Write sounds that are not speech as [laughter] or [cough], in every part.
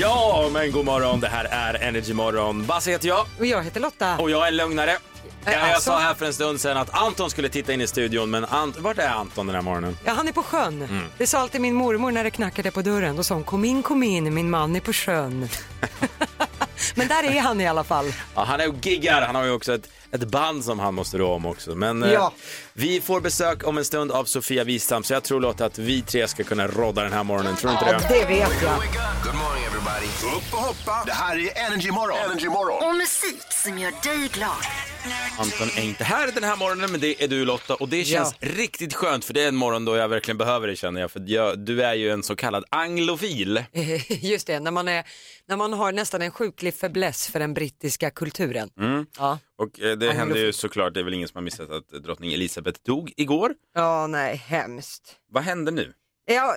Ja, men god morgon. Det här är Energy Morgon. Basse heter jag Och jag heter Lotta. och jag är lögnare. Ja, jag alltså? sa här för en stund sedan att Anton skulle titta in i studion, men Ant- vart är Anton den här morgonen? Ja, han är på sjön. Mm. Det sa alltid min mormor när det knackade på dörren. Då sa hon kom in, kom in, min man är på sjön. [laughs] Men där är han i alla fall. Ja, han är och giggar, han har ju också ett, ett band som han måste rå om också. Men eh, Ja. vi får besök om en stund av Sofia Wistam, så jag tror Lotta att vi tre ska kunna rodda den här morgonen. Tror du inte Ja, det? det vet jag. Good morning everybody. Upp och hoppa. Det här är Energy Morgon. Energy Morgon. Och musik som gör dig glad. Anton är inte här den här morgonen, men det är du Lotta. Och det känns riktigt skönt, för det är en morgon då jag verkligen behöver det känner jag. För jag, du är ju en så kallad anglofil. [laughs] Just det, när man, är, när man har nästan en sjuklig fäbless för den brittiska kulturen. Mm. Ja. Och eh, det hände ju såklart, det är väl ingen som har missat att drottning Elisabeth dog igår. ja, nej, hemskt. Vad hände nu? Ja,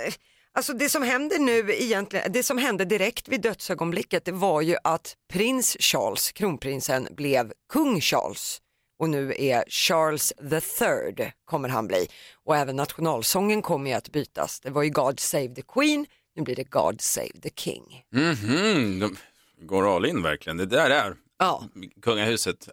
alltså det som hände nu egentligen, det som hände direkt vid dödsögonblicket det var ju att prins Charles, kronprinsen, blev kung Charles och nu är Charles the third kommer han bli och även nationalsången kommer ju att bytas. Det var ju God save the Queen, nu blir det God save the King. Mhm, de går all in verkligen. Det där är Ja, kungahuset.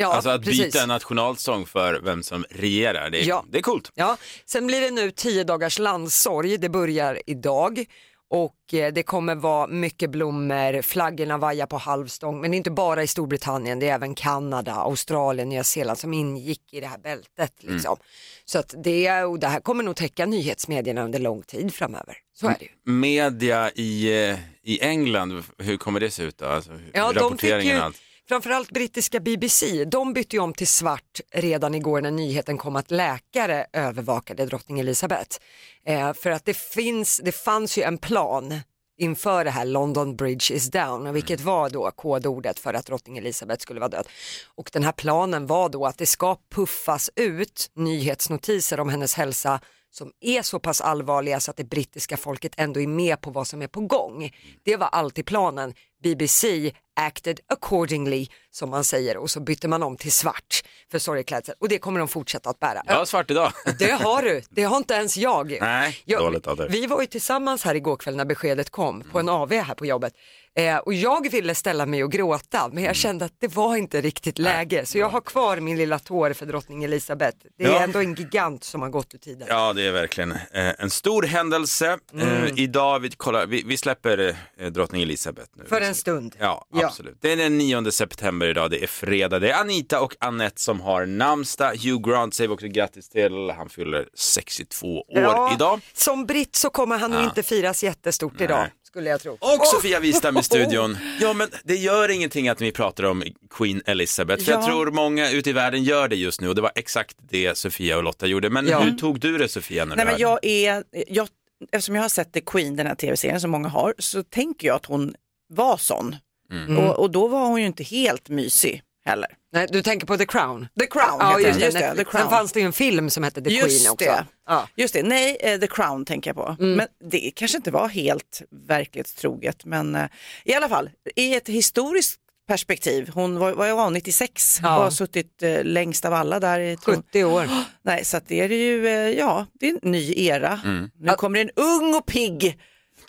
Ja alltså att precis. byta en nationalsång för vem som regerar, det är, Ja. det är coolt. Ja, sen blir det nu tio dagars landsorg, det börjar idag och eh, det kommer vara mycket blommor, flaggorna vajar på halvstång, men det är inte bara i Storbritannien, det är även Kanada, Australien, Nya Zeeland som ingick i det här bältet. Liksom. Så att det, och det här kommer nog täcka nyhetsmedierna under lång tid framöver. Så är det ju. Media i, eh, i England, hur kommer det se ut då? Alltså, Ja, rapporteringen och allt. Framförallt brittiska BBC, de bytte ju om till svart redan igår när nyheten kom att läkare övervakade drottning Elizabeth. Eh, för att det, finns, det fanns ju en plan inför det här London Bridge is down, vilket var då kodordet för att drottning Elizabeth skulle vara död. Och den här planen var då att det ska puffas ut nyhetsnotiser om hennes hälsa som är så pass allvarliga så att det brittiska folket ändå är med på vad som är på gång. Det var alltid planen. BBC acted accordingly som man säger och så bytte man om till svart för sorgklädsel och det kommer de fortsätta att bära. Jag har svart idag. [laughs] Det har du, det har inte ens jag. Nej, jag dåligt av dig. vi var ju tillsammans här igår kväll när beskedet kom på en AV här på jobbet eh, och jag ville ställa mig och gråta men Mm. jag kände att det var inte riktigt läge så jag har kvar min lilla tår för drottning Elisabeth. Det är Ja. ändå en gigant som har gått ur tiden. Ja, det är verkligen eh, en stor händelse. Mm. Eh, idag, vi, kollar, vi, vi släpper eh, drottning Elisabeth nu. För en stund. Ja, absolut. Det är den 9 september idag, det är fredag. Det är Anita och Annette som har namnsdag. Hugh Grant säger vi också grattis till, han fyller 62 år Ja, idag. Som britt så kommer han nog inte firas jättestort idag skulle jag tro. Och Sofia Wistam i studion. Ja, men det gör ingenting att vi pratar om Queen Elizabeth, för jag Ja. tror många ute i världen gör det just nu och det var exakt det Sofia och Lotta gjorde. Men Ja. hur tog du det Sofia? När Nej, du men hörde? jag är, jag, eftersom jag har sett The Queen, den här tv-serien som många har, så tänker jag att hon var sån. Mm. Och, och då var hon ju inte helt mysig heller. Nej, du tänker på The Crown? The Crown Ja, heter just just det, The. Crown. Sen fanns det ju en film som hette The Just Queen också. det. Ja. Just det, nej, eh, The Crown tänker jag på. Mm. Men det kanske inte var helt verklighetstroget. Men eh, i alla fall, i ett historiskt perspektiv, hon var, var, var 96 Ja. och har suttit eh, längst av alla där i tron. 70 år. [gasps] Nej, så att det är ju, eh, ja, det är en ny era. Mm. Nu kommer en ung och pigg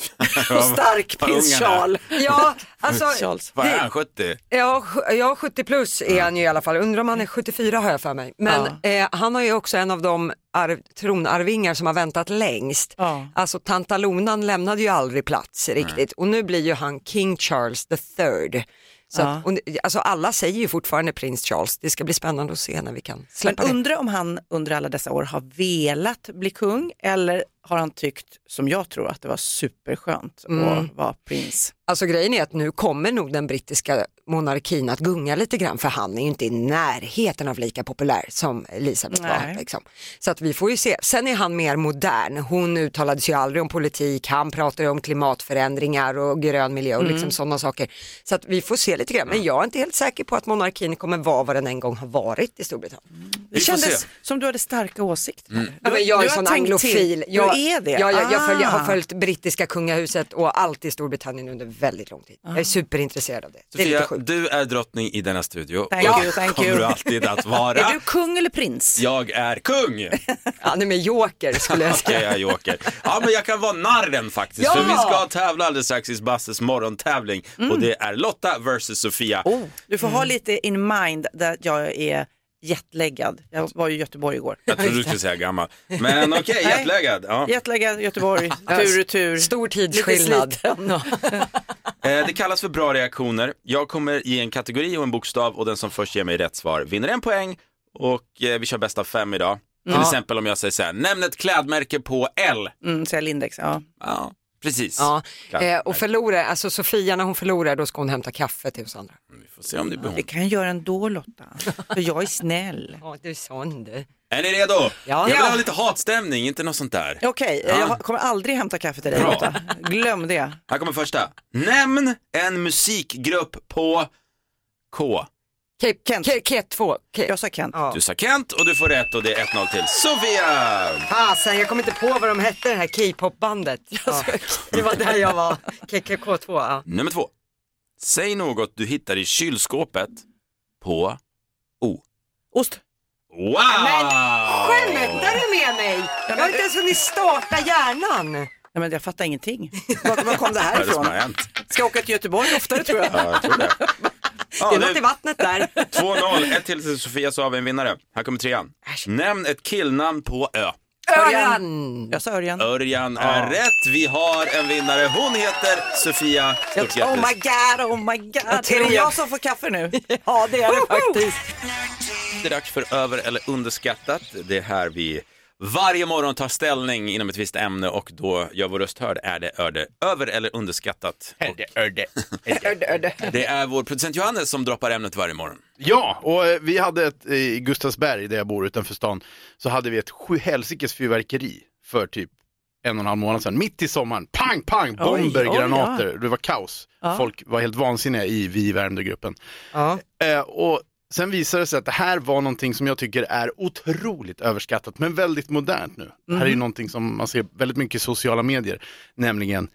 [laughs] och stark prins. Charles. Ja, [laughs] alltså, Charles. Vad är han, 70? ja, sj- ja, 70 plus är han ju i alla fall. Undrar om han är 74 har jag för mig. Men eh, han har ju också en av de arv, tronarvingar som har väntat längst. Ja. Alltså tantalonan lämnade ju aldrig plats riktigt och nu blir ju han King Charles the third. Så Ja. att, och, alltså alla säger ju fortfarande prins Charles, det ska bli spännande att se när vi kan Men släppa det. undrar om han under alla dessa år har velat bli kung eller har han tyckt, som jag tror, att det var superskönt Mm. att vara prins? Alltså grejen är att nu kommer nog den brittiska monarkin att gunga lite grann för han är ju inte i närheten av lika populär som Elisabeth var. Nej. Liksom. Så att vi får ju se. Sen är han mer modern. Hon uttalade sig aldrig om politik, han pratar ju om klimatförändringar och grön miljö och Mm. liksom sådana saker. Så att vi får se lite grann. Men jag är inte helt säker på att monarkin kommer vara vad den en gång har varit i Storbritannien. Det kändes se. som du hade starka åsikter. Ja, men jag är du sån anglofil. Jag du är det? Ja, jag, jag, följer, Ah. har följt brittiska kungahuset och allt i Storbritannien under väldigt lång tid. Jag är superintresserad av det. Det är lite Sofia, sjukt. du är drottning i denna studio. Thank och you, thank kommer you. du alltid att [laughs] vara. Är du kung eller prins? Jag är kung! [laughs] Ja, nej, men joker skulle jag [laughs] Okej, säga. jag är joker. Ja, men jag kan vara narren faktiskt. Ja! För vi ska tävla alldeles strax i Basses morgontävling. Och det är Lotta versus Sofia. Oh, du får ha lite in mind att jag är jetlaggad. Jag var i Göteborg igår. Jag trodde du skulle säga gammal. Men okej, Nej. jetlaggad. Ja. Jetlaggad, Göteborg, tur och tur. Stor Lite tidsskillnad. [laughs] Eh, Det kallas för bra reaktioner. Jag kommer ge en kategori och en bokstav och den som först ger mig rätt svar vinner en poäng. Och eh, vi kör bäst av fem idag. Till exempel om jag säger så här, nämn ett klädmärke på L. Mm, så Lindex, ja. Ja, precis. Ja, eh, och förlorar, alltså Sofia när hon förlorar då ska hon hämta kaffe till oss andra. Vi får se om det blir Det kan jag göra ändå Lotta, för jag är snäll. [laughs] Ja, du är sån du. Är ni redo? Ja. Jag vill ha lite hatstämning, inte något sånt där. Okej, Ja. jag kommer aldrig hämta kaffe till dig Bra. Lotta. Glöm det. Här kommer första. Nämn en musikgrupp på K. Ke- Kent. Ke- Ket 2. Ke- Jag sa Kent. Ja. Du sa Kent och du får rätt och det är 1-0 till Sofia. Fasen, jag kommer inte på vad de hette det här K-pop-bandet. [laughs] Ja. Det var där jag var. KKK2. Ja. Nummer två. Säg något du hittar i kylskåpet på O. Ost. Wow! Skämtar du med mig? Jag har inte ens hunnit starta hjärnan. Nej, men jag fattar ingenting. [laughs] Var, var kom det här ifrån? Ska jag åka till Göteborg oftare tror jag. Ja, jag tror det. [laughs] Det Ja, är något i vattnet där. [laughs] 2-0, ett till till Sofia så har vi en vinnare. Här kommer trean. Nämn ett killnamn på Ö. Örjan. Jag sa Örjan. Örjan är rätt. Vi har en vinnare. Hon heter Sofia. Stort Oh my god, oh my god. Är det med- jag som får kaffe nu? [laughs] Ja, det är det faktiskt. Det är dags för över eller underskattat. Det är här vi varje morgon tar ställning inom ett visst ämne och då gör vår röst hörd. Är det öde, över eller underskattat? Och det är vår producent Johannes som droppar ämnet varje morgon. Ja, och eh, vi hade ett, i Gustavsberg där jag bor utanför stan, så hade vi ett sjuhelsikes fyrverkeri för typ en och en halv månad sedan, mitt i sommaren. Pang, pang, bomber, oj, granater, ja. det var kaos. Ja. Folk var helt vansinniga i Vi värmde-gruppen. Ja. Eh, och sen visade det sig att det här var någonting som jag tycker är otroligt överskattat, men väldigt modernt nu. Det här är ju Mhm. någonting som man ser väldigt mycket i sociala medier, nämligen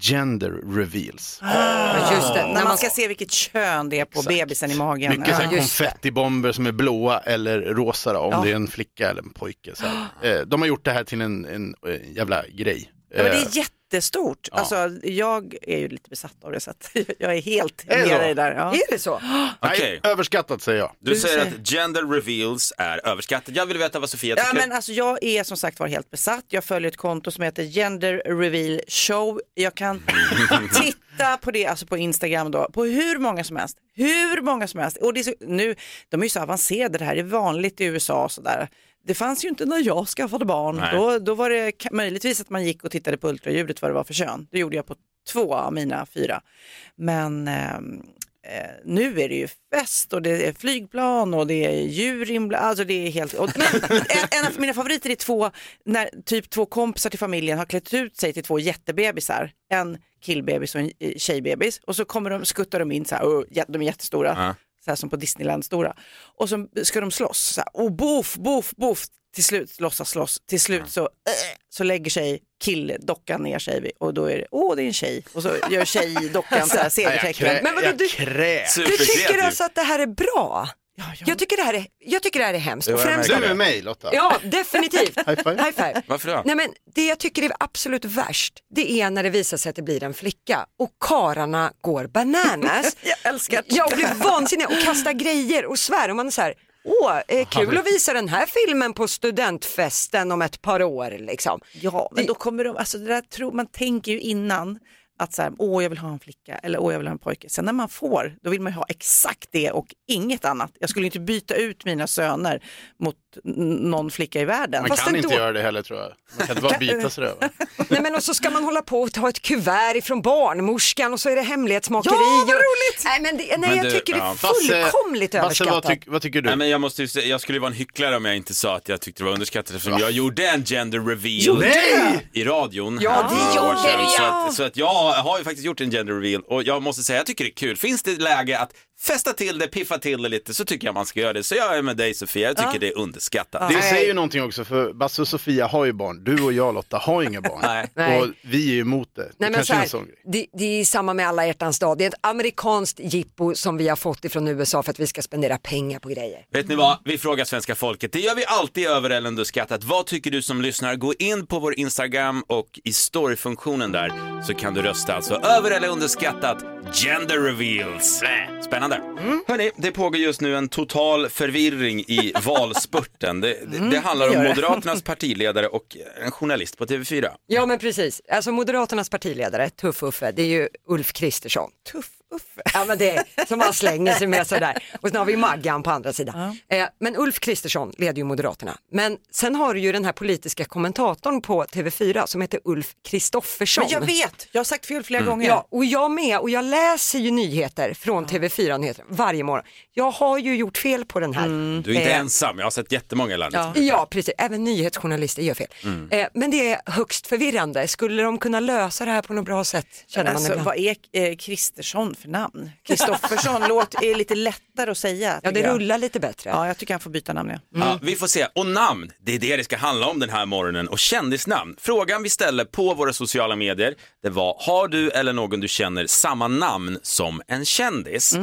gender reveals. [gasps] Ja, Just det. När man man ska se vilket kön det är på bebisen i magen. Mycket det. konfettibomber som är blåa eller rosa då, om Ja. det är en flicka eller en pojke. Så här. [gasps] Eh, de har gjort det här till en, en, eh, jävla grej. Ja, men det Eh, är jättestort. Ja. Alltså, jag är ju lite besatt av det så att [laughs] jag är helt Är med dig där. Ja. Är det så? [gasps] Okej. nej, överskattat säger jag. Du Du säger säger- att gender reveals är överskattat. Jag vill veta vad Sofia Ja, tycker. men alltså, jag är som sagt var helt besatt. Jag följer ett konto som heter Gender Reveal Show. Jag kan [laughs] titta på det, alltså på Instagram då, på hur många som helst. Hur många som helst. Och det är så, nu, de är ju så avancerade, det här är vanligt i USA och sådär. Det fanns ju inte när jag skaffade barn. Nej. Då, då var det möjligtvis att man gick och tittade på ultraljudet vad det var för kön. Det gjorde jag på två av mina fyra. Men ehm, eh, nu är det ju fest och det är flygplan och det är djur inblandade. Alltså det är helt... Och, men, en, en av mina favoriter är två, när typ två kompisar till familjen har klätt ut sig till två jättebebisar. En killbebis och en eh, tjejbebis. Och så kommer de, skuttar de in så här, och de är jättestora. Ja. Så här som på Disneyland stora. Och så ska de slåss. Så här, och boff, boff, boff. Till slut låtsas slåss. Till slut så, äh, så lägger sig killdockan ner sig vid- och då är det, åh det är en tjej. Och så gör tjejdockan så här [laughs] segertecken. Men vadå, du-. Du tycker alltså att det här är bra? Ja, ja. Jag tycker det här är, jag tycker det här är hemskt. Och främst, Du med mig Lotta. ja, definitivt. [laughs] High five. High five. Varför då? Nej, men det jag tycker är absolut värst, det är när det visar sig att det blir en flicka och kararna går bananas. [laughs] Jag älskar det. Jag blir vansinnig och kastar grejer och svär och man är så här, åh, eh, kul att visa den här filmen på studentfesten om ett par år liksom. Ja, men då kommer de, alltså det där tror, man tänker ju innan att så här, åh jag vill ha en flicka eller åh jag vill ha en pojke. Sen när man får, då vill man ju ha exakt det och inget annat. Jag skulle inte byta ut mina söner mot någon flicka i världen. Man Fast kan ändå- inte göra det heller tror jag. Man kan inte bara byta sådär. va? Nej men och så ska man hålla på och ta ett kuvert ifrån barnmorskan och så är det hemlighetsmakeri. Ja, vad och- roligt! Nej men, det, nej, Men jag du, tycker det ja, är Basse- fullkomligt Basse, överskattat. vad, tyck, vad tycker du? Nej, men jag, måste ju jag skulle ju vara en hycklare om jag inte sa att jag tyckte det var underskattat eftersom jag gjorde en gender reveal Nej! i radion. Ja, det gjorde sedan. det, så, ja. att, så att jag har ju faktiskt gjort en gender reveal och jag måste säga jag tycker det är kul. Finns det läge att festa till det, piffa till det lite så tycker jag man ska göra det. Så jag är med dig Sofia, jag tycker det är underskattat. Det säger ju någonting också, för Basse och Sofia har ju barn. Du och jag Lotta har inga barn. [laughs] Nej. Och vi är ju emot det. Det Nej, men kanske så är här, en sån grej. det, det är samma med alla hjärtans dag. Det är ett amerikanskt jippo som vi har fått ifrån USA för att vi ska spendera pengar på grejer. Vet ni vad? Vi frågar svenska folket. Det gör vi alltid över eller underskattat. Vad tycker du som lyssnar? Gå in på vår Instagram och i storyfunktionen där så kan du rösta. Alltså över eller underskattat gender reveals. Spännande. Hörni, det pågår just nu en total förvirring i [laughs] valspurten. Det, det, det handlar om det. Moderaternas [laughs] partiledare och en journalist på TV4. Ja men precis, alltså Moderaternas partiledare, Tuff-Uffe, det är ju Ulf Kristersson. Tuff Uffe. Ja men det är som han slänger sig med sådär. Och sen har vi Maggan på andra sidan. Eh, men Ulf Kristersson leder ju Moderaterna. Men sen har du ju den här politiska kommentatorn på TV4 som heter Ulf Kristoffersson. Men jag vet, jag har sagt fel flera gånger. Ja, och jag med. Och jag läser ju nyheter från TV4 Nyheter varje morgon. Jag har ju gjort fel på den här. Du är inte Eh, ensam, jag har sett jättemånga i landet. Ja. Ja, precis. Även nyhetsjournalister gör fel. Eh, men det är högst förvirrande. Skulle de kunna lösa det här på något bra sätt? Känner man Alltså, ibland. vad är eh, Kristersson för namn? Kristoffersson [laughs] låt, är lite lättare att säga. Ja, det jag. rullar lite bättre. Ja, jag tycker han får byta namn. Ja. Ja, vi får se. Och namn, det är det det ska handla om den här morgonen. Och kändisnamn. Frågan vi ställer på våra sociala medier, det var, har du eller någon du känner samma namn som en kändis?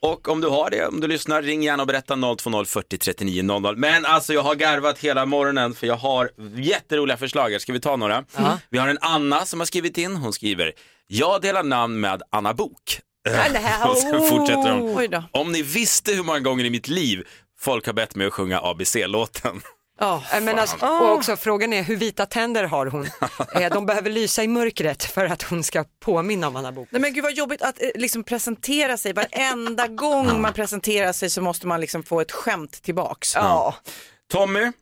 Och om du har det, om du lyssnar, ring gärna och berätta 020 40 39 00. Men alltså jag har garvat hela morgonen för jag har jätteroliga förslag. Ska vi ta några? Vi har en Anna som har skrivit in, hon skriver, jag delar namn med Anna Bok. [laughs] Och sen fortsätter hon. Oj då. Om ni visste hur många gånger i mitt liv folk har bett mig att sjunga ABC-låten. Ja, Eh, Men alltså, och också frågan är hur vita tänder har hon? [laughs] Eh, De behöver lysa i mörkret för att hon ska påminna om Anna Bok. Nej men gud vad jobbigt att eh, liksom presentera sig. Varenda [laughs] gång man presenterar sig så måste man liksom få ett skämt tillbaks. Ja, Tommy.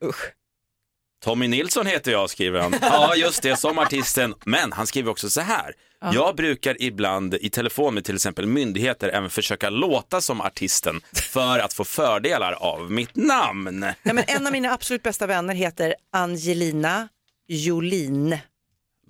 Tommy Nilsson heter jag, skriver han. [laughs] Ja, just det, som artisten. Men han skriver också så här. Jag brukar ibland i telefon med till exempel myndigheter även försöka låta som artisten för att få fördelar av mitt namn. Nej, men en av mina absolut bästa vänner heter Angelina Jolin.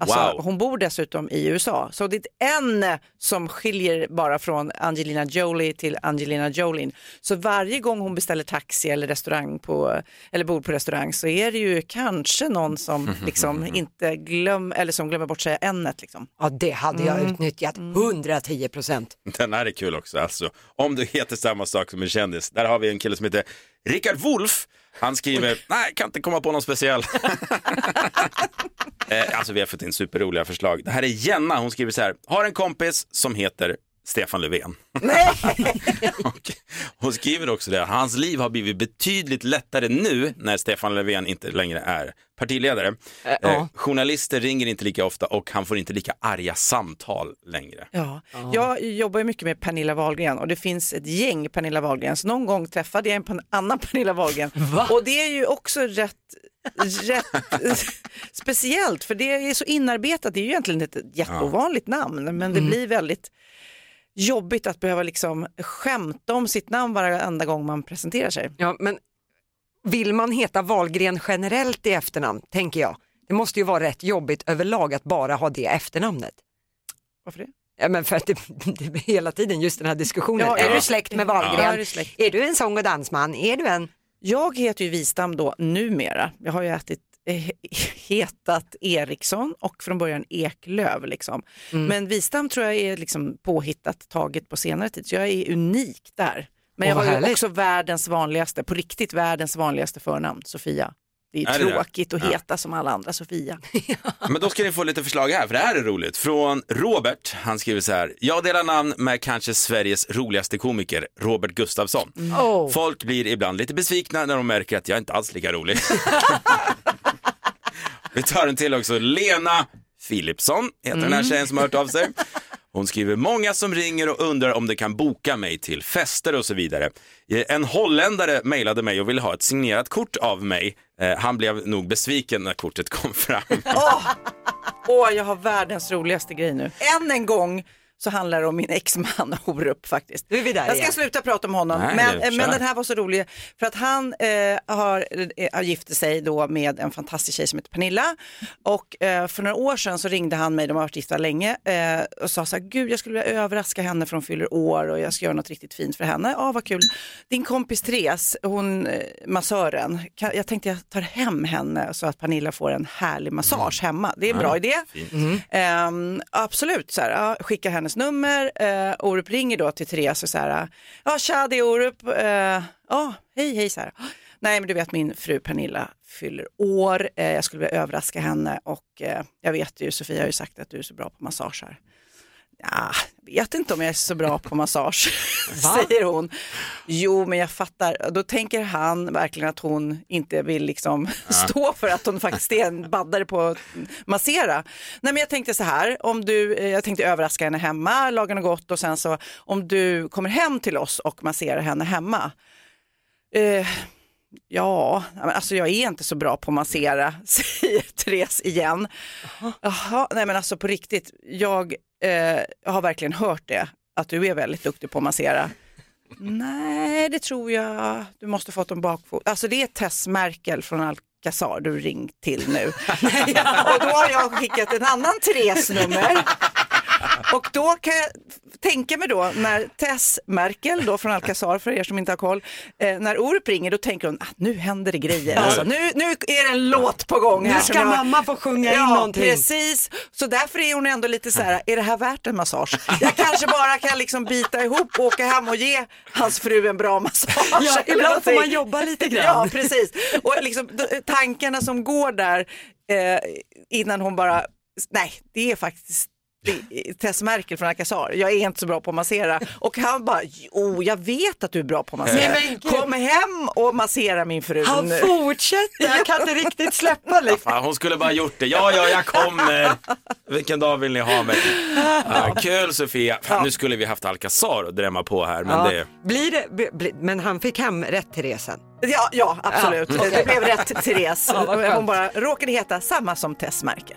Alltså, Wow. Hon bor dessutom i USA, så det är en som skiljer bara från Angelina Jolie till Angelina Jolin. Så varje gång hon beställer taxi eller restaurang på, eller bor på restaurang så är det ju kanske någon som [laughs] liksom inte glöm, eller som glömmer bort säga n-et liksom. ja det hade jag utnyttjat 110 procent. Den här är kul också. Alltså, om du heter samma sak som en kändis. Där har vi en kille som heter Rickard Wolff. Han skriver, nej, kan inte komma på någon speciell. [laughs] eh, alltså vi har fått in superroliga förslag. Det här är Jenna, hon skriver så här, har en kompis som heter Stefan Löfven. [laughs] och hon skriver också det, hans liv har blivit betydligt lättare nu när Stefan Löfven inte längre är partiledare. ja. Eh, journalister ringer inte lika ofta och han får inte lika arga samtal längre. Ja. Jag jobbar ju mycket med Pernilla Wahlgren och det finns ett gäng Pernilla Wahlgren. Så någon gång träffade jag en annan [laughs] Pernilla Wahlgren och det är ju också rätt, rätt [laughs] speciellt för det är så inarbetat. Det är ju egentligen ett jätteovanligt namn men det blir väldigt jobbigt att behöva liksom skämta om sitt namn varenda gång man presenterar sig. Ja, men vill man heta Wahlgren generellt i efternamn, tänker jag. Det måste ju vara rätt jobbigt överlag att bara ha det efternamnet. Varför det? Ja, men för att det, det är hela tiden just den här diskussionen. Ja, är ja. du släkt med Ja, Wahlgren? är du släkt? Är du en sång och dansman? Är du en... Jag heter ju Wistam då numera. Jag har ju ätit [laughs] hetat Eriksson och från början Eklöv. Liksom. Men Wistam tror jag är liksom påhittat, taget på senare tid. Så jag är unik där. Men jag Åh, vad har ju också världens vanligaste, på riktigt världens vanligaste förnamn, Sofia. Det är Är det det? tråkigt att Ja. heta som alla andra Sofia. [laughs] Men då ska ni få lite förslag här, för det här är roligt. Från Robert, han skriver så här. Jag delar namn med kanske Sveriges roligaste komiker, Robert Gustafsson. Oh. Folk blir ibland lite besvikna när de märker att jag inte alls är lika rolig. [laughs] Vi tar en till också. Lena Philipsson heter den här tjejen som har hört av sig. Hon skriver många som ringer och undrar om de kan boka mig till fester och så vidare. Eh, En holländare mejlade mig och ville ha ett signerat kort av mig. Eh, Han blev nog besviken när kortet kom fram. Åh, jag har världens roligaste grej nu. Än en gång så handlar det om min exman Orup faktiskt. Nu är vi där Jag ska igen. sluta prata om honom, Nej, men, men den här var så rolig för att han eh, har, eh, har gift sig då med en fantastisk tjej som heter Pernilla och eh, för några år sedan så ringde han mig, de har varit gifta länge eh, och sa så här, gud jag skulle vilja överraska henne för hon fyller år och jag ska göra något riktigt fint för henne. Ja vad kul. Din kompis Therese, hon eh, massören, kan, jag tänkte jag tar hem henne så att Pernilla får en härlig massage hemma. Det är en bra idé. Ehm, absolut, så här, ja, skickar hennes nummer. Eh, Orup ringer då till Therese och så här, ja tja det är Orup. Eh, oh, hej hej så här. Nej men du vet min fru Pernilla fyller år, Eh, jag skulle vilja överraska henne och eh, jag vet ju, Sofia har ju sagt att du är så bra på massager. Ja, jag vet inte om jag är så bra på massage, [laughs] säger hon. Jo, men jag fattar. Då tänker han verkligen att hon inte vill liksom [laughs] stå för att hon faktiskt är en baddare på att massera. Nej, men jag tänkte så här, om du, eh, jag tänkte överraska henne hemma, laga något gott och sen så om du kommer hem till oss och masserar henne hemma. Eh, Ja, alltså jag är inte så bra på att massera, [laughs] säger Therese igen. Jaha, nej men alltså på riktigt, jag eh, har verkligen hört det, att du är väldigt duktig på att massera. Nej, det tror jag, du måste fått en bakfot. Alltså det är Tess Merkel från Alcazar du ringt till nu. [laughs] [laughs] och då har jag skickat en annan Therese nummer. Och då kan jag tänka mig då när Tess Merkel då från Alcazar för er som inte har koll, eh, när Orup ringer då tänker hon ah, nu händer det grejer. Alltså, nu, nu är det en låt på gång här. Nu ska mamma få sjunga in ja, någonting. precis. Så därför är hon ändå lite så här, är det här värt en massage? Jag kanske bara kan liksom bita ihop och åka hem och ge hans fru en bra massage. Ja, ibland får man jobba lite grann. Ja, precis. Och liksom, tankarna som går där eh, innan hon bara, nej, det är faktiskt Tess Merkel från Alcazar, jag är inte så bra på att massera. Och han bara, jo jag vet att du är bra på att massera. Kom hem och massera min fru Han nu. fortsätter, jag kan inte riktigt släppa liksom. Fan, hon skulle bara gjort det. Ja, ja, jag kommer. Vilken dag vill ni ha mig? Ja, kul Sofia. Fan, nu skulle vi haft Alcazar och drämma på här, men Ja. det... Blir det, bli- bli, men han fick hem rätt till resan. Ja, ja absolut. Det blev rätt Therese. Ja, vad skönt. Hon bara råkade heta samma som Tess Merkel.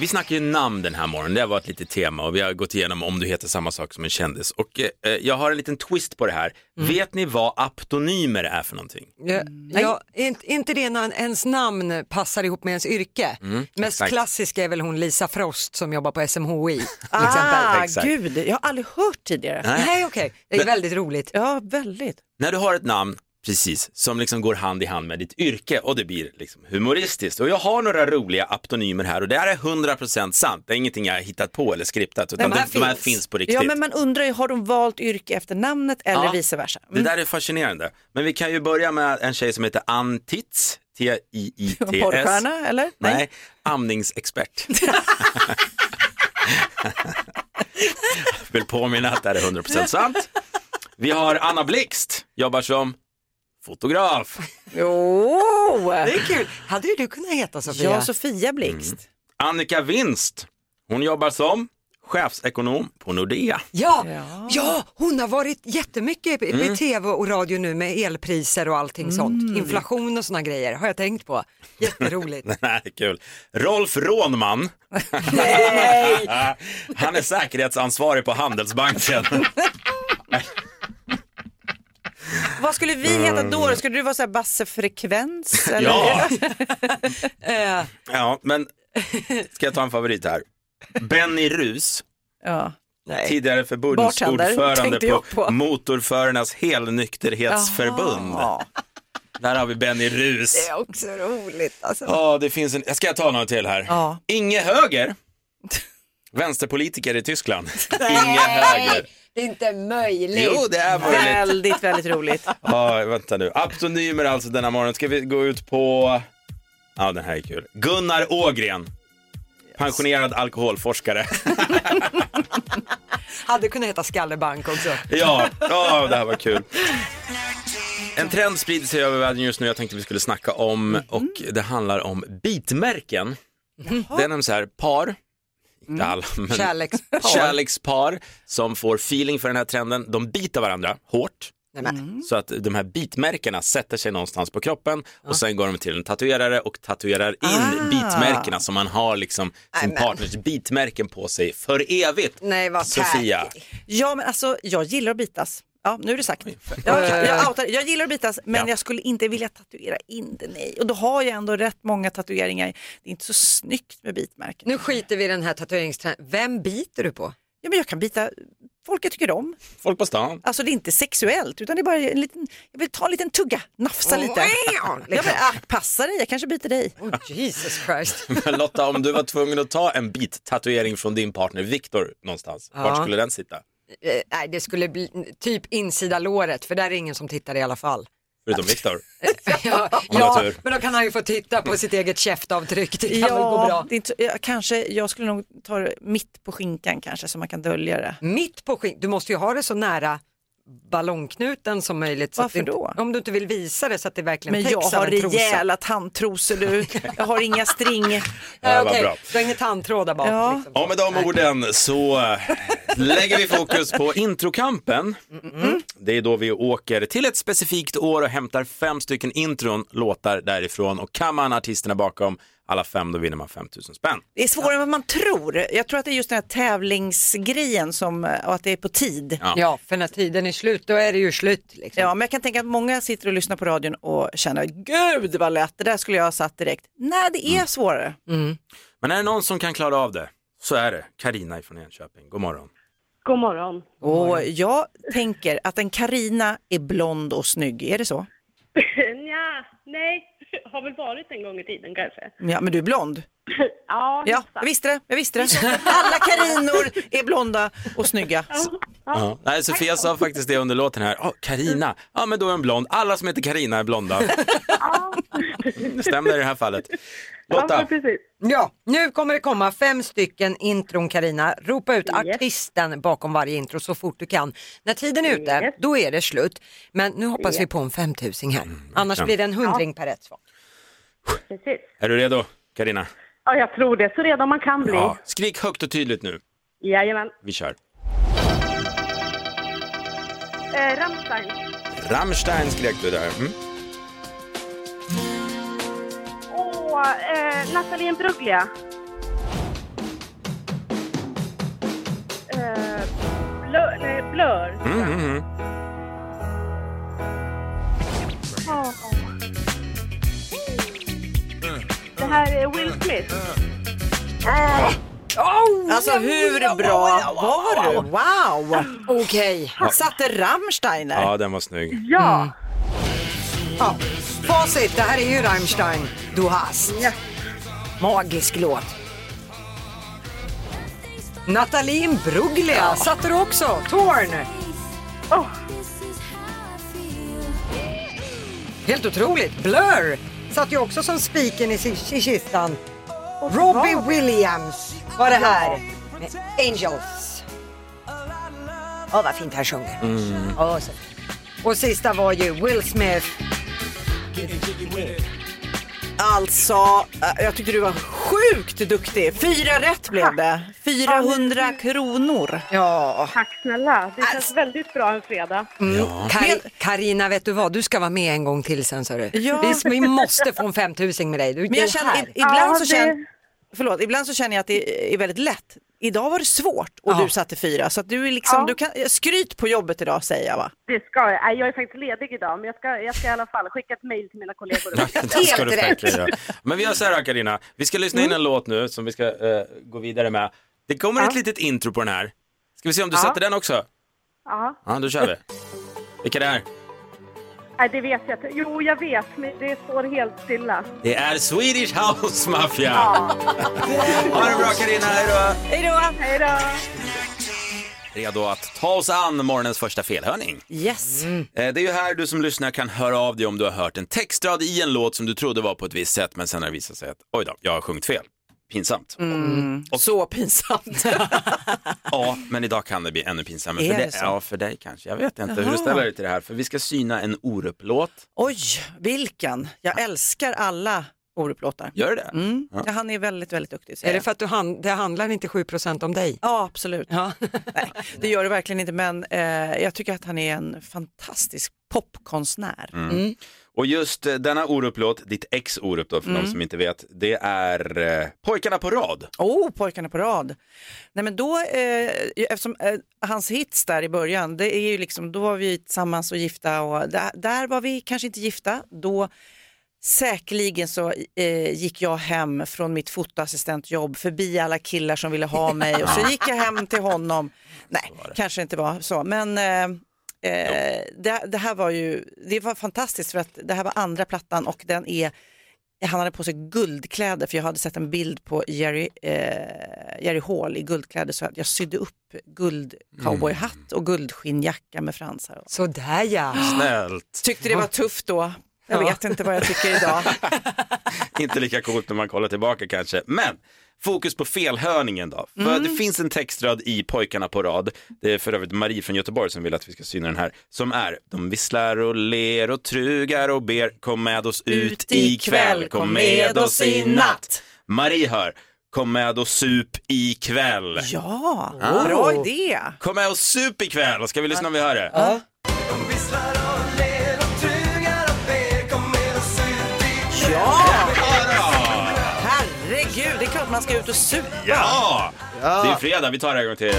Vi snackar ju namn den här morgonen, det har varit lite tema och vi har gått igenom om du heter samma sak som en kändis. Och eh, jag har en liten twist på det här. Mm. Vet ni vad aptonymer är för någonting? Ja, ja, inte- det när ens namn passar ihop med ens yrke? Mest exakt. klassiska är väl hon Lisa Frost som jobbar på SMHI. Ah, [laughs] gud, jag har aldrig hört tidigare. Nej. Nej okej, det är väldigt roligt. Ja, väldigt. När du har ett namn, precis, som liksom går hand i hand med ditt yrke och det blir liksom humoristiskt. Och jag har några roliga aptonymer här och det här är 100% sant. Det är ingenting jag har hittat på eller skriptat utan Nej, de, här de här finns. på riktigt. Ja, men man undrar ju, har de valt yrke efter namnet eller Ja, vice versa? Det där är fascinerande. Men vi kan ju börja med en tjej som heter Ann Titz, T-I-I-T-S. [laughs] Porrstjärna eller? Nej, amningsexpert. [laughs] Vill påminna att det här är 100% sant. Vi har Anna Blixt, jobbar som fotograf. [laughs] Jo! Det är kul. Hade ju du kunnat heta Sofia? Ja, Sofia Blixt. Annika Winst, hon jobbar som chefsekonom på Nordea. Ja, Ja. ja, hon har varit jättemycket i i tv och radio nu med elpriser och allting sånt. Inflation och såna grejer har jag tänkt på. Jätteroligt. [laughs] Är kul. Rolf Rånman, [laughs] Nej! han är säkerhetsansvarig på Handelsbanken. Vad skulle vi heta då? Skulle du vara så här Basse Frekvens? [laughs] Eller? Ja, [laughs] Eh, ja, men ska jag ta en favorit här? Benny Rus, ja. nej. tidigare förbundsordförande på, på. Motorförarnas helnykterhetsförbund. Jaha. Där har vi Benny Rus. Det är också roligt. Alltså. Ja, det finns en, ska jag ta några till här? Ja. Inge Höger, [laughs] vänsterpolitiker i Tyskland. Inge Höger. Det är inte möjligt. Jo, det är möjligt. Väldigt, väldigt roligt. [laughs] Ja, vänta nu. Aptonymer alltså denna morgon. Ska vi gå ut på... Ja, den här är kul. Gunnar Ågren. pensionerad alkoholforskare. [laughs] Hade kunnat heta Skallebank också. Ja, ja, det här var kul. En trend sprider sig över världen just nu jag tänkte vi skulle snacka om och det handlar om bitmärken. Det är nämligen så här par, inte alla, men Kärlekspar. [laughs] kärlekspar som får feeling för den här trenden. De biter varandra hårt. Men. Så att de här bitmärkena sätter sig någonstans på kroppen och sen går de till en tatuerare och tatuerar in Ah. bitmärkena så man har liksom sin Nej, men. partners bitmärken på sig för evigt. Nej vad Sofia. Ja, men alltså jag gillar att bitas. Ja, nu är det sagt. Jag, jag, outar, jag gillar att bitas, men Ja. jag skulle inte vilja tatuera in det, nej. Och då har jag ändå rätt många tatueringar. Det är inte så snyggt med bitmärken. Nu skiter vi i den här tatueringstrenden. Vem biter du på? Ja, men jag kan bita folk jag tycker om. Folk på stan. Alltså det är inte sexuellt, utan det är bara en liten, jag vill ta en liten tugga, nafsa lite. Ja, men, ah, passa dig, jag kanske biter dig. Oh, Jesus Christ. [laughs] Men Lotta, om du var tvungen att ta en bit-tatuering från din partner Viktor någonstans, Ja. vart skulle den sitta? Eh, nej, det skulle bli typ insida låret för där är ingen som tittar i alla fall. Förutom Viktor. [laughs] ja, ja men då kan han ju få titta på sitt eget käftavtryck. Det kan väl gå bra. det är inte, ja, kanske, jag skulle nog ta det mitt på skinkan kanske så man kan dölja det. Mitt på skinn, du måste ju ha det så nära ballongknuten som möjligt. Så att Varför inte, då? Om du inte vill visa det så att det verkligen Men täcks jag har rejäla tandtrosor du, [laughs] jag har inga string. Ja, [laughs] Ja, bra. Du har inga tandtrådar bak. Ja. Liksom. Ja, med de orden så eh, lägger vi fokus på introkampen. Det är då vi åker till ett specifikt år och hämtar fem stycken intron, låtar därifrån och kan man artisterna bakom alla fem då vinner man 5000 spänn. Det är svårare än vad man tror. Jag tror att det är just den här tävlingsgrejen som, och att det är på tid. Ja. Ja, för när tiden är slut då är det ju slut. Liksom. Ja, men jag kan tänka att många sitter och lyssnar på radion och känner, gud vad lätt, det där skulle jag ha satt direkt. Nej, det är svårare. Men är det någon som kan klara av det så är det Karina från Enköping. God morgon. God morgon. Och jag tänker att en Karina är blond och snygg, är det så? [laughs] Nja, nej, har väl varit en gång i tiden kanske. Ja, men du är blond. [laughs] Ja, Ja, jag visste det, jag visste det. Alla Karinor är blonda och snygga. Ja. Nej, Sofia sa faktiskt det under låten här. Oh, Karina, ja men då är en blond. Alla som heter Karina är blonda. [laughs] Stämmer i det här fallet. Ja, Lotta, precis. Ja, nu kommer det komma fem stycken intron Karina. Ropa ut Yes. artisten bakom varje intro så fort du kan. När tiden är ute, Yes. då är det slut. Men nu hoppas vi på en 5000 här. Annars ja. blir det en hundring per rätt svar. precis. är du redo Karina? Ja, jag tror det. Så redo man kan bli. Ja. Skrik högt och tydligt nu. Jajamän. Vi kör. Eh, Rammstein. Rammstein skrek du där. Mm. Och eh, Nathalie Imbruglia. Eh, Blur. Nej, Blur. Mm, mm, mm. Ja. Det här är Will Smith. Alltså hur bra var du? Wow! Okej, Satte Rammstein där. Ja, den var snygg. Ja. ja. facit. Det här är ju Rammstein. Du hast. Magisk låt. Nathalie Imbruglia satte du också. Torn. Oh. Helt otroligt. Blur satt ju också som spiken i, i kistan. Robbie Williams var det här med Angels. Åh vad fint han sjunger. Åh, så fint. Och sista var ju Will Smith. Alltså, äh, jag tyckte du var sjukt duktig. Fyra rätt blev det. 400 kronor. Ja. Tack snälla. Det känns väldigt bra en fredag. Kar- Karina, vet du vad? Du ska vara med en gång till sen. Så du. Ja. Vi, måste få en 5000 med dig. Du, Men jag känner, ibland, Ja, så det- känner, förlåt, ibland så känner jag att det är väldigt lätt. Idag var det svårt och Ja. du satte fyra. Så att du är liksom, Ja. du kan, skryt på jobbet idag säger jag va? Det ska jag. Nej, Jag är faktiskt ledig idag, men jag ska, jag ska i alla fall skicka ett mejl till mina kollegor. Det ska du rätt. Men vi gör så här Karina, vi ska lyssna in en låt nu som vi ska eh, gå vidare med. Det kommer ett litet intro på den här. Ska vi se om du Ja. sätter den också? Ja, Ja, då kör vi. Vilka det är? Nej, det vet jag inte. Jo, jag vet, men det står helt stilla. Det är Swedish House Mafia. Ja. Ha det bra Karina, hej då! Hej då! Hej då! Redo att ta oss an morgonens första felhörning. Yes. Eh, Det är ju här du som lyssnar kan höra av dig om du har hört en textrad i en låt som du trodde var på ett visst sätt men sen har det visat sig att oj då, jag har sjungit fel. Pinsamt. Mm. Så pinsamt. [laughs] Ja, men idag kan det bli ännu pinsammare. Är För, det ja, för dig kanske. Jag vet inte hur Jaha. du ställer dig till det här. För vi ska syna en Orup-låt. Oj, vilken. Jag älskar alla Orup-låtar. Gör det? Mm. Ja. Ja, han är väldigt, väldigt duktig. Är säger det jag. för att du han, det handlar inte 7% om dig? Ja, absolut. Ja. [laughs] Nej, det gör det verkligen inte, men eh, jag tycker att han är en fantastisk popkonstnär. Mm. Och just eh, denna Orup-låt, ditt ex Orup då för Mm. de som inte vet, det är eh, Pojkarna på rad. Oh, pojkarna på rad. Nej men då, eh, eftersom eh, hans hits där i början, det är ju liksom, då var vi tillsammans och gifta och där, där var vi kanske inte gifta. Då säkerligen så eh, gick jag hem från mitt fotoassistentjobb förbi alla killar som ville ha mig och så [laughs] gick jag hem till honom. Nej, kanske inte var så, men eh, eh, det, det här var ju, det var fantastiskt för att det här var andra plattan och den är han hade på sig guldkläder för jag hade sett en bild på Jerry, eh, Jerry Hall i guldkläder så att jag sydde upp guld cowboyhatt och guldskinnjacka med fransar. Så där ja. Snällt. Tyckte det var tufft då. Jag Ja. vet inte vad jag tycker idag. [laughs] Inte lika coolt när man kollar tillbaka kanske. Men fokus på felhörningen då. För Mm. det finns en textrad i Pojkarna på rad. Det är för övrigt Marie från Göteborg som vill att vi ska syna den här. Som är, de visslar och ler och trugar och ber, kom med oss ut ikväll, kom med oss i natt. Marie hör, kom med och sup ikväll. Ja, Ah. bra idé. Kom med och sup ikväll, ska vi lyssna om vi hör det? Ja. Man ska ut och supa. Ja! Det är fredag, vi tar det en gång till.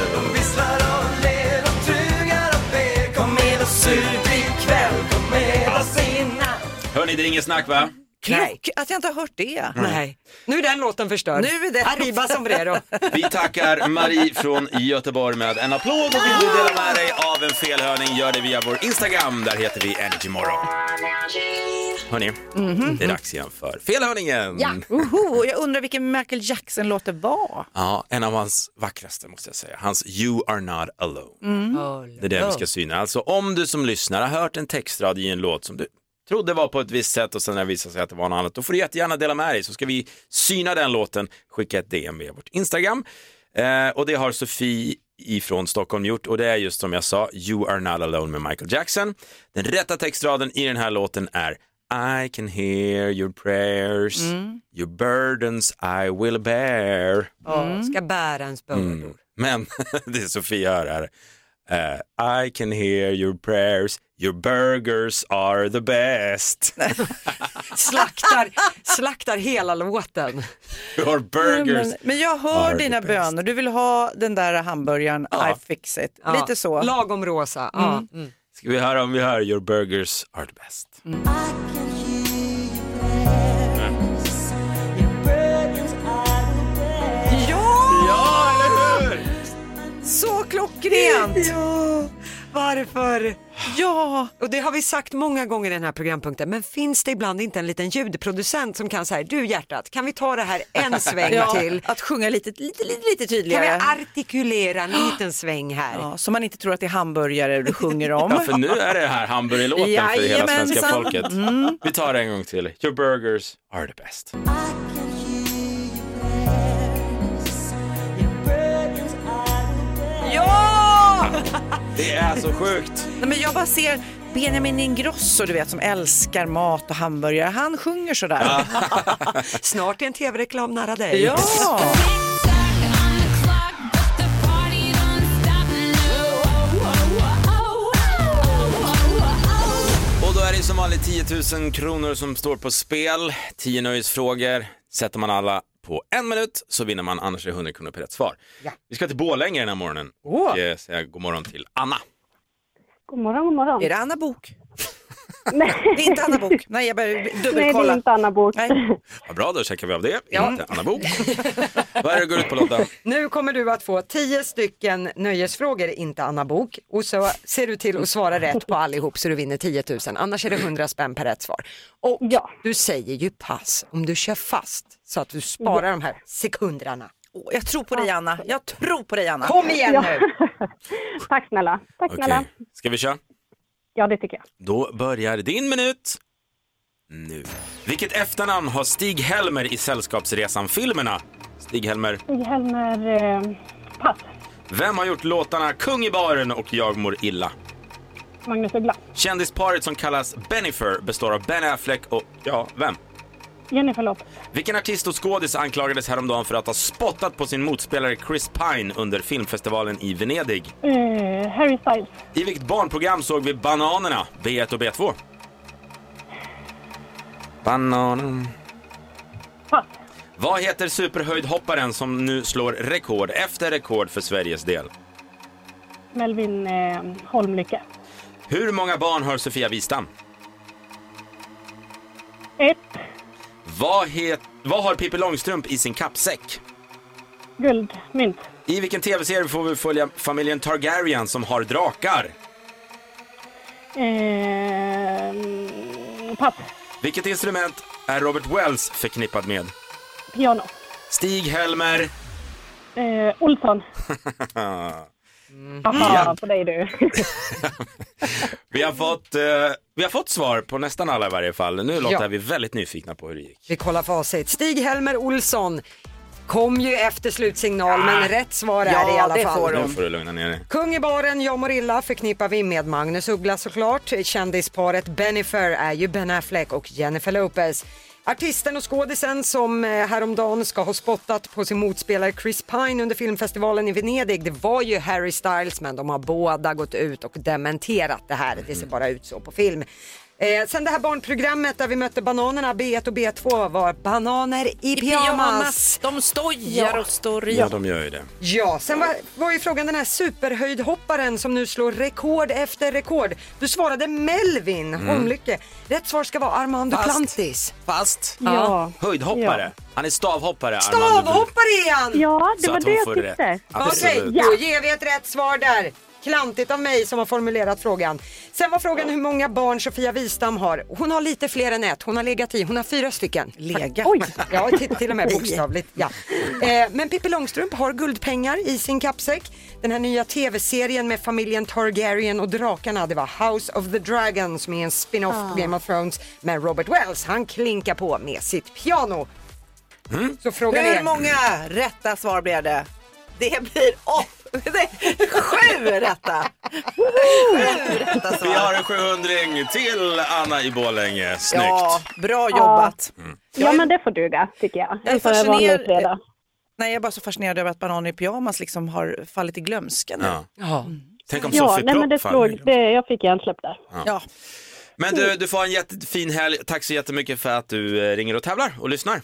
Kom med och sup ikväll, kom med oss i natt. Hörni, det är inget snack va? Klock att jag inte har hört det. Nej. Nu är den låten förstörd. Nu är den Arriba sombrero. [laughs] Vi tackar Marie från Göteborg med en applåd och vill du dela med dig av en felhörning gör det via vår Instagram. Där heter vi Energymorgon. Hörni, det är dags igen för felhörningen. Ja. Oho, jag undrar vilken Michael Jackson-låt det var. Ja, en av hans vackraste måste jag säga. Hans You are not alone. Det är det vi ska syna. Alltså om du som lyssnar har hört en textrad i en låt som du trodde var på ett visst sätt och sen när det visade sig att det var något annat, då får du jättegärna dela med dig så ska vi syna den låten, skicka ett DM via vårt Instagram. Eh, och det har Sofie ifrån Stockholm gjort och det är just som jag sa, You are not alone med Michael Jackson. Den rätta textraden i den här låten är I can hear your prayers, your burdens I will bear. Ja, Ska bära ens bördor. Mm. Men [laughs] det Sofia hör här. eh, I can hear your prayers, your burgers are the best. [laughs] Slaktar, slaktar hela låten. Your burgers. Men, men jag hör dina böner, du vill ha den där hamburgaren, Ja. I fix it. Ja, Lite så. Lagom rosa. Ja. Mm. Ska vi höra om vi hör your burgers are the best? Ja! Ja, eller hur? Så klockrent! Ja, varför? Ja! Och det har vi sagt många gånger i den här programpunkten, men finns det ibland inte en liten ljudproducent som kan säga, du hjärtat, kan vi ta det här en [laughs] sväng ja. till? Att sjunga lite, lite, lite, lite Kan tydligare. vi artikulera en liten sväng här? Ja, så man inte tror att det är hamburgare du sjunger om. [laughs] Ja, för nu är det här hamburgerlåten för hela svenska folket. Vi tar det en gång till. Your burgers are the best. Ja! Det är så sjukt. Nej, men jag bara ser Benjamin Ingrosso, du vet, som älskar mat och hamburgare. Han sjunger sådär. [laughs] Snart är en tv-reklam nära dig. Ja! Och då är det som vanligt 10 000 kronor som står på spel. 10 nöjesfrågor. Sätter man alla på en minut så vinner man, annars är det 100 kronor per rätt svar. Vi ska till Borlänge den här morgonen och eh, säga god morgon till Anna. God morgon, god morgon. Är det Anna Bok? Nej. Det är inte Anna Bok. [laughs] Nej, jag börjar Nej, det dubbelkolla. är inte Anna Bok. Nej. Vad bra, då checkar vi av det. Inte Anna Bok. Vad är det det går ut på Lotta? Nu kommer du att få 10 stycken nöjesfrågor, inte Anna Bok. Och så ser du till att svara rätt på allihop så du vinner 10 000. Annars är det 100 spänn per rätt svar. Och Ja. du säger ju pass om du kör fast så att du sparar de här sekunderna. Åh, Jag tror på dig Anna. Jag tror på dig Anna. Kom igen Ja. nu! [laughs] Tack snälla. Tack Okej, snälla. ska vi köra? Ja, det tycker jag. Då börjar din minut nu. Vilket efternamn har Stig-Helmer i Sällskapsresan-filmerna? Stig-Helmer. Stig-Helmer, eh, pass. Vem har gjort låtarna Kung i baren och Jag mår illa? Magnus Uggla. Kändisparet som kallas Bennifer består av Ben Affleck och, ja, vem? Jennifer Lopez. Vilken artist och skådis anklagades häromdagen för att ha spottat på sin motspelare Chris Pine under filmfestivalen i Venedig? Eh, Harry Styles. I vilket barnprogram såg vi Bananerna, B1 och B2? Bananen. Pass. Vad heter superhöjdhopparen som nu slår rekord efter rekord för Sveriges del? Melvin eh, Holmlycke. Hur många barn har Sofia Wistam? Ett. Vad, het, vad har Pippi Långstrump i sin kappsäck? Guldmynt. I vilken tv-serie får vi följa familjen Targaryen som har drakar? Eh, pass. Vilket instrument är Robert Wells förknippad med? Piano. Stig-Helmer. Eh, Olsson. [laughs] Aha, på dig du. [laughs] Vi har, fått, eh, vi har fått svar på nästan alla i varje fall. Nu Lotta Ja. är vi väldigt nyfikna på hur det gick. Vi kollar facit. Stig-Helmer Olsson kom ju efter slutsignal men rätt svar är Ja, det i alla det fall. får Nu får du lugna ner dig. Kung i baren, jag mår illa förknippar vi med Magnus Uggla såklart. Kändisparet Bennifer är ju Ben Affleck och Jennifer Lopez. Artisten och skådisen som eh, häromdagen ska ha spottat på sin motspelare Chris Pine under filmfestivalen i Venedig, det var ju Harry Styles men de har båda gått ut och dementerat det här. Det ser bara ut så på film. Eh, sen det här barnprogrammet där vi mötte bananerna B1 och B2 var bananer i, pyjamas. De stojar och står i. Ja, de gör ju det. Ja, sen var, var ju frågan den här superhöjdhopparen som nu slår rekord efter rekord. Du svarade Melvin Holmlycke. Rätt svar ska vara Armando Fast. Plantis. Fast Ja. höjdhoppare. Han är stavhoppare. Stavhoppare är han! Ja, det Så var det jag tyckte. Okej, Absolut. då ger vi ett rätt svar där. Klantigt av mig som har formulerat frågan. Sen var frågan hur många barn Sofia Wistam har. Hon har lite fler än ett. Hon har legat i. Hon har fyra stycken. Lega. Oj. Ja, till, till och med bokstavligt. Ja. Eh, men Pippi Långstrump har guldpengar i sin kappsäck. Den här nya tv-serien med familjen Targaryen och drakarna, det var House of the Dragon som är en spin-off på Game of Thrones. Men Robert Wells, han klinkar på med sitt piano. Så frågan Hur är... många rätta svar blev det? Det blir är sju rätta. Sju rätta Vi har en 700 till Anna i Borlänge. Snyggt. Ja, bra jobbat. Ja, men det får duga tycker jag. Jag är. Nej, jag är bara så fascinerad över att bananer i pyjamas liksom har fallit i glömska nu. Ja. Ja. Tänk om Ja, Sofie nej, men det Propp slog, det, jag fick hjärnsläpp där. Ja. Men du, du får ha en jättefin helg. Tack så jättemycket för att du eh, ringer och tävlar och lyssnar.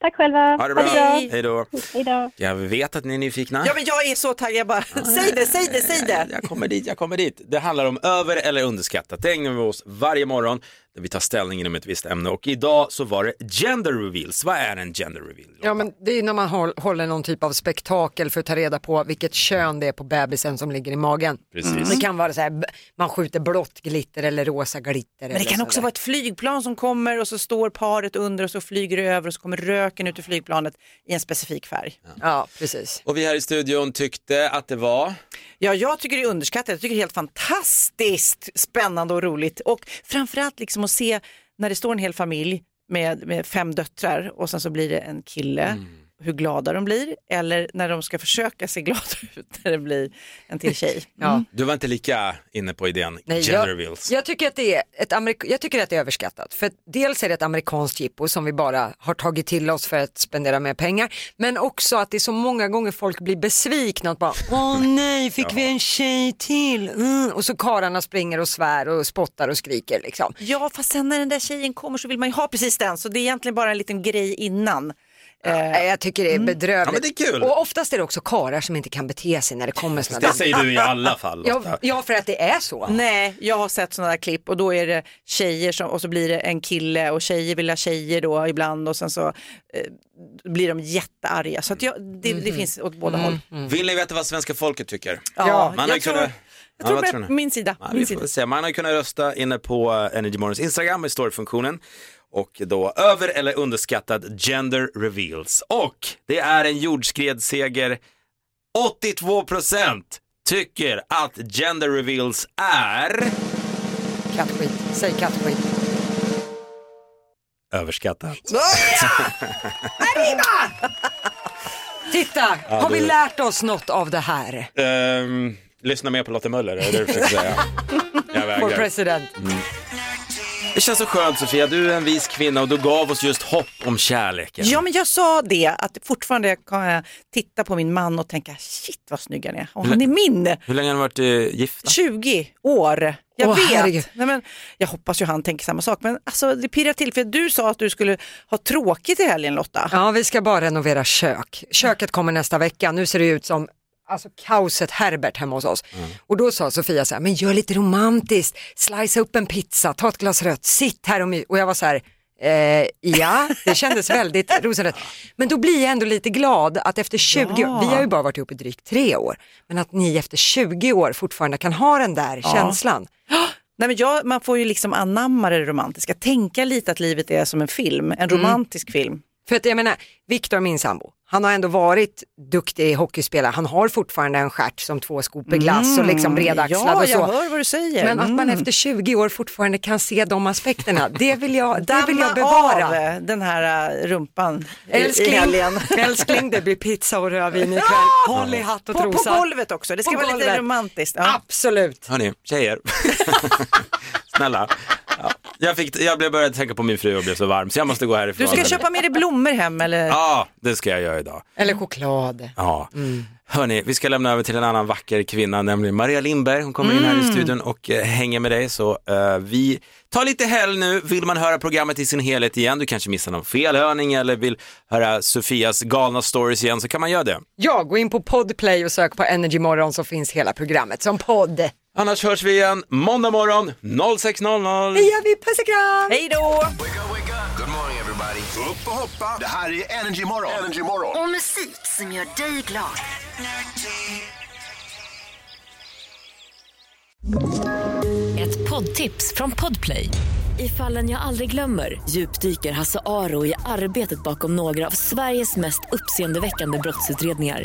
Tack själva. Ha det bra. Hej. Hej då. Hej då. Jag vet att ni är nyfikna. ja, men jag är så taggad. Jag bara, säg det, säg det, säg det. Jag kommer dit, jag kommer dit. Det handlar om över eller underskattat. Det ägnar vi oss varje morgon vi tar ställning inom ett visst ämne och idag så var det gender reveals. Vad är en gender reveal? Ja men det är när man håll, håller någon typ av spektakel för att ta reda på vilket kön det är på bebisen som ligger i magen. Precis. Det kan vara så här, man skjuter blått glitter eller rosa glitter. Men det kan också vara ett flygplan som kommer och så står paret under och så flyger det över och så kommer röken ut ur flygplanet i en specifik färg. Ja precis. Och vi här i studion tyckte att det var Ja, jag tycker det är underskattat. Jag tycker det är helt fantastiskt spännande och roligt. Och framförallt liksom att se när det står en hel familj med, med fem döttrar och sen så blir det en kille, mm hur glada de blir. Eller när de ska försöka se glada [laughs] ut när det blir en till tjej. Ja. Du var inte lika inne på idén Nej, gender jag, reveals. jag, tycker att det är ett amerik- jag tycker att det är överskattat. För dels är det ett amerikanskt jippo som vi bara har tagit till oss för att spendera mer pengar. Men också att det är så många gånger folk blir besvikna. Att bara, Åh nej, fick vi en tjej till? Mm. Och så kararna springer och svär och spottar och skriker liksom. Ja, fast sen när den där tjejen kommer så vill man ju ha precis den. Så det är egentligen bara en liten grej innan. Nej, Jag tycker det är bedrövligt. Ja, men det är kul. Och oftast är det också karar som inte kan bete sig när det kommer sådana Det säger du i alla fall. [laughs] Ja, ja, för att det är så. Nej, jag har sett sådana där klipp och då är det tjejer som, och så blir det en kille och tjejer vill ha tjejer då ibland och sen så eh, blir de jättearga. Så att jag, det, det finns åt båda håll. Vill ni veta vad svenska folket tycker? Ja, Man har jag tror, kunnat- jag Ja, tror vad på min sida. Ja, min sida. Man har kunnat rösta inne på Energy Morgons Instagram i storyfunktionen och då över eller underskattad gender reveals. Och det är en jordskredsseger. 82% tycker att gender reveals är... Kattskit, säg kattskit. överskattat. Titta, har vi det- lärt oss något av det här? Ehm, lyssna mer på Lotta Möller, är det du försöker säga? [laughs] Jag Vår president. Det känns så skönt Sofia, du är en vis kvinna och du gav oss just hopp om kärleken. Ja, men jag sa det att fortfarande kan jag titta på min man och tänka shit vad snygg han är. Och han är min. Hur länge har ni varit uh, gifta? 20 år. Jag Åh, vet. herregud. Nej, men, jag hoppas ju han tänker samma sak. Men alltså, det pirrar till för du sa att du skulle ha tråkigt i helgen Lotta. Ja, vi ska bara renovera kök. Köket kommer nästa vecka. Nu ser det ut som alltså, kaoset Herbert hemma hos oss. Och då sa Sofia så här, men gör lite romantiskt, slicea upp en pizza, ta ett glas rött, sitt här och my. Och jag var så här, eh, ja, det kändes väldigt [laughs] rosenrött. Men då blir jag ändå lite glad att efter 20 Ja. år, vi har ju bara varit ihop i drygt tre år, men att ni efter 20 år fortfarande kan ha den där känslan. Nej, men jag, man får ju liksom anamma det romantiska, tänka lite att livet är som en film, en romantisk film. För att jag menar, Viktor min sambo, han har ändå varit duktig hockeyspelare, han har fortfarande en stjärt som två skopor glass och liksom bredaxlad Ja, och jag så. hör vad du säger. Men att man Mm. efter 20 år fortfarande kan se de aspekterna, det vill jag, det vill jag bevara. av den här eh, rumpan i- i Älskling, helgen. [laughs] älskling, det blir pizza och rödvin ikväll. Håll i hatt och På, på trosa. golvet också, det ska På vara lite golvet. romantiskt. Ja. Absolut. Hörni, tjejer. [laughs] Snälla. Ja. Jag, fick, jag blev började tänka på min fru och blev så varm så jag måste gå härifrån. Du ska köpa med dig blommor hem eller? Ja, det ska jag göra idag. Eller choklad. Ja. Hörni, vi ska lämna över till en annan vacker kvinna, nämligen Maria Lindberg. Hon kommer in här i studion och eh, hänger med dig. Så eh, vi tar lite helg nu. Vill man höra programmet i sin helhet igen, du kanske missar någon felhörning eller vill höra Sofias galna stories igen, så kan man göra det. Ja, gå in på Podplay och sök på Energy Morgon så finns hela programmet som podd. Annars hörs vi igen måndag morgon 06.00. Det gör vi, puss och kram! Hej då! Good morning everybody. Upp och hoppa. Det här är Energy Morgon. Energy Morgon. Och musik som gör dig glad. Ett poddtips från Podplay. I fallen jag aldrig glömmer djupdyker Hasse Aro i arbetet bakom några av Sveriges mest uppseendeväckande brottsutredningar.